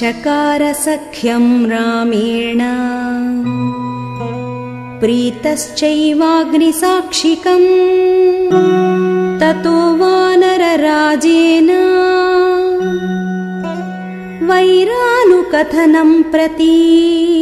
चकारसख्यम् रामेण। प्रीतश्चैवाग्निसाक्षिकम्। ततो वानरराजेन। वैरानुकथनम् प्रति।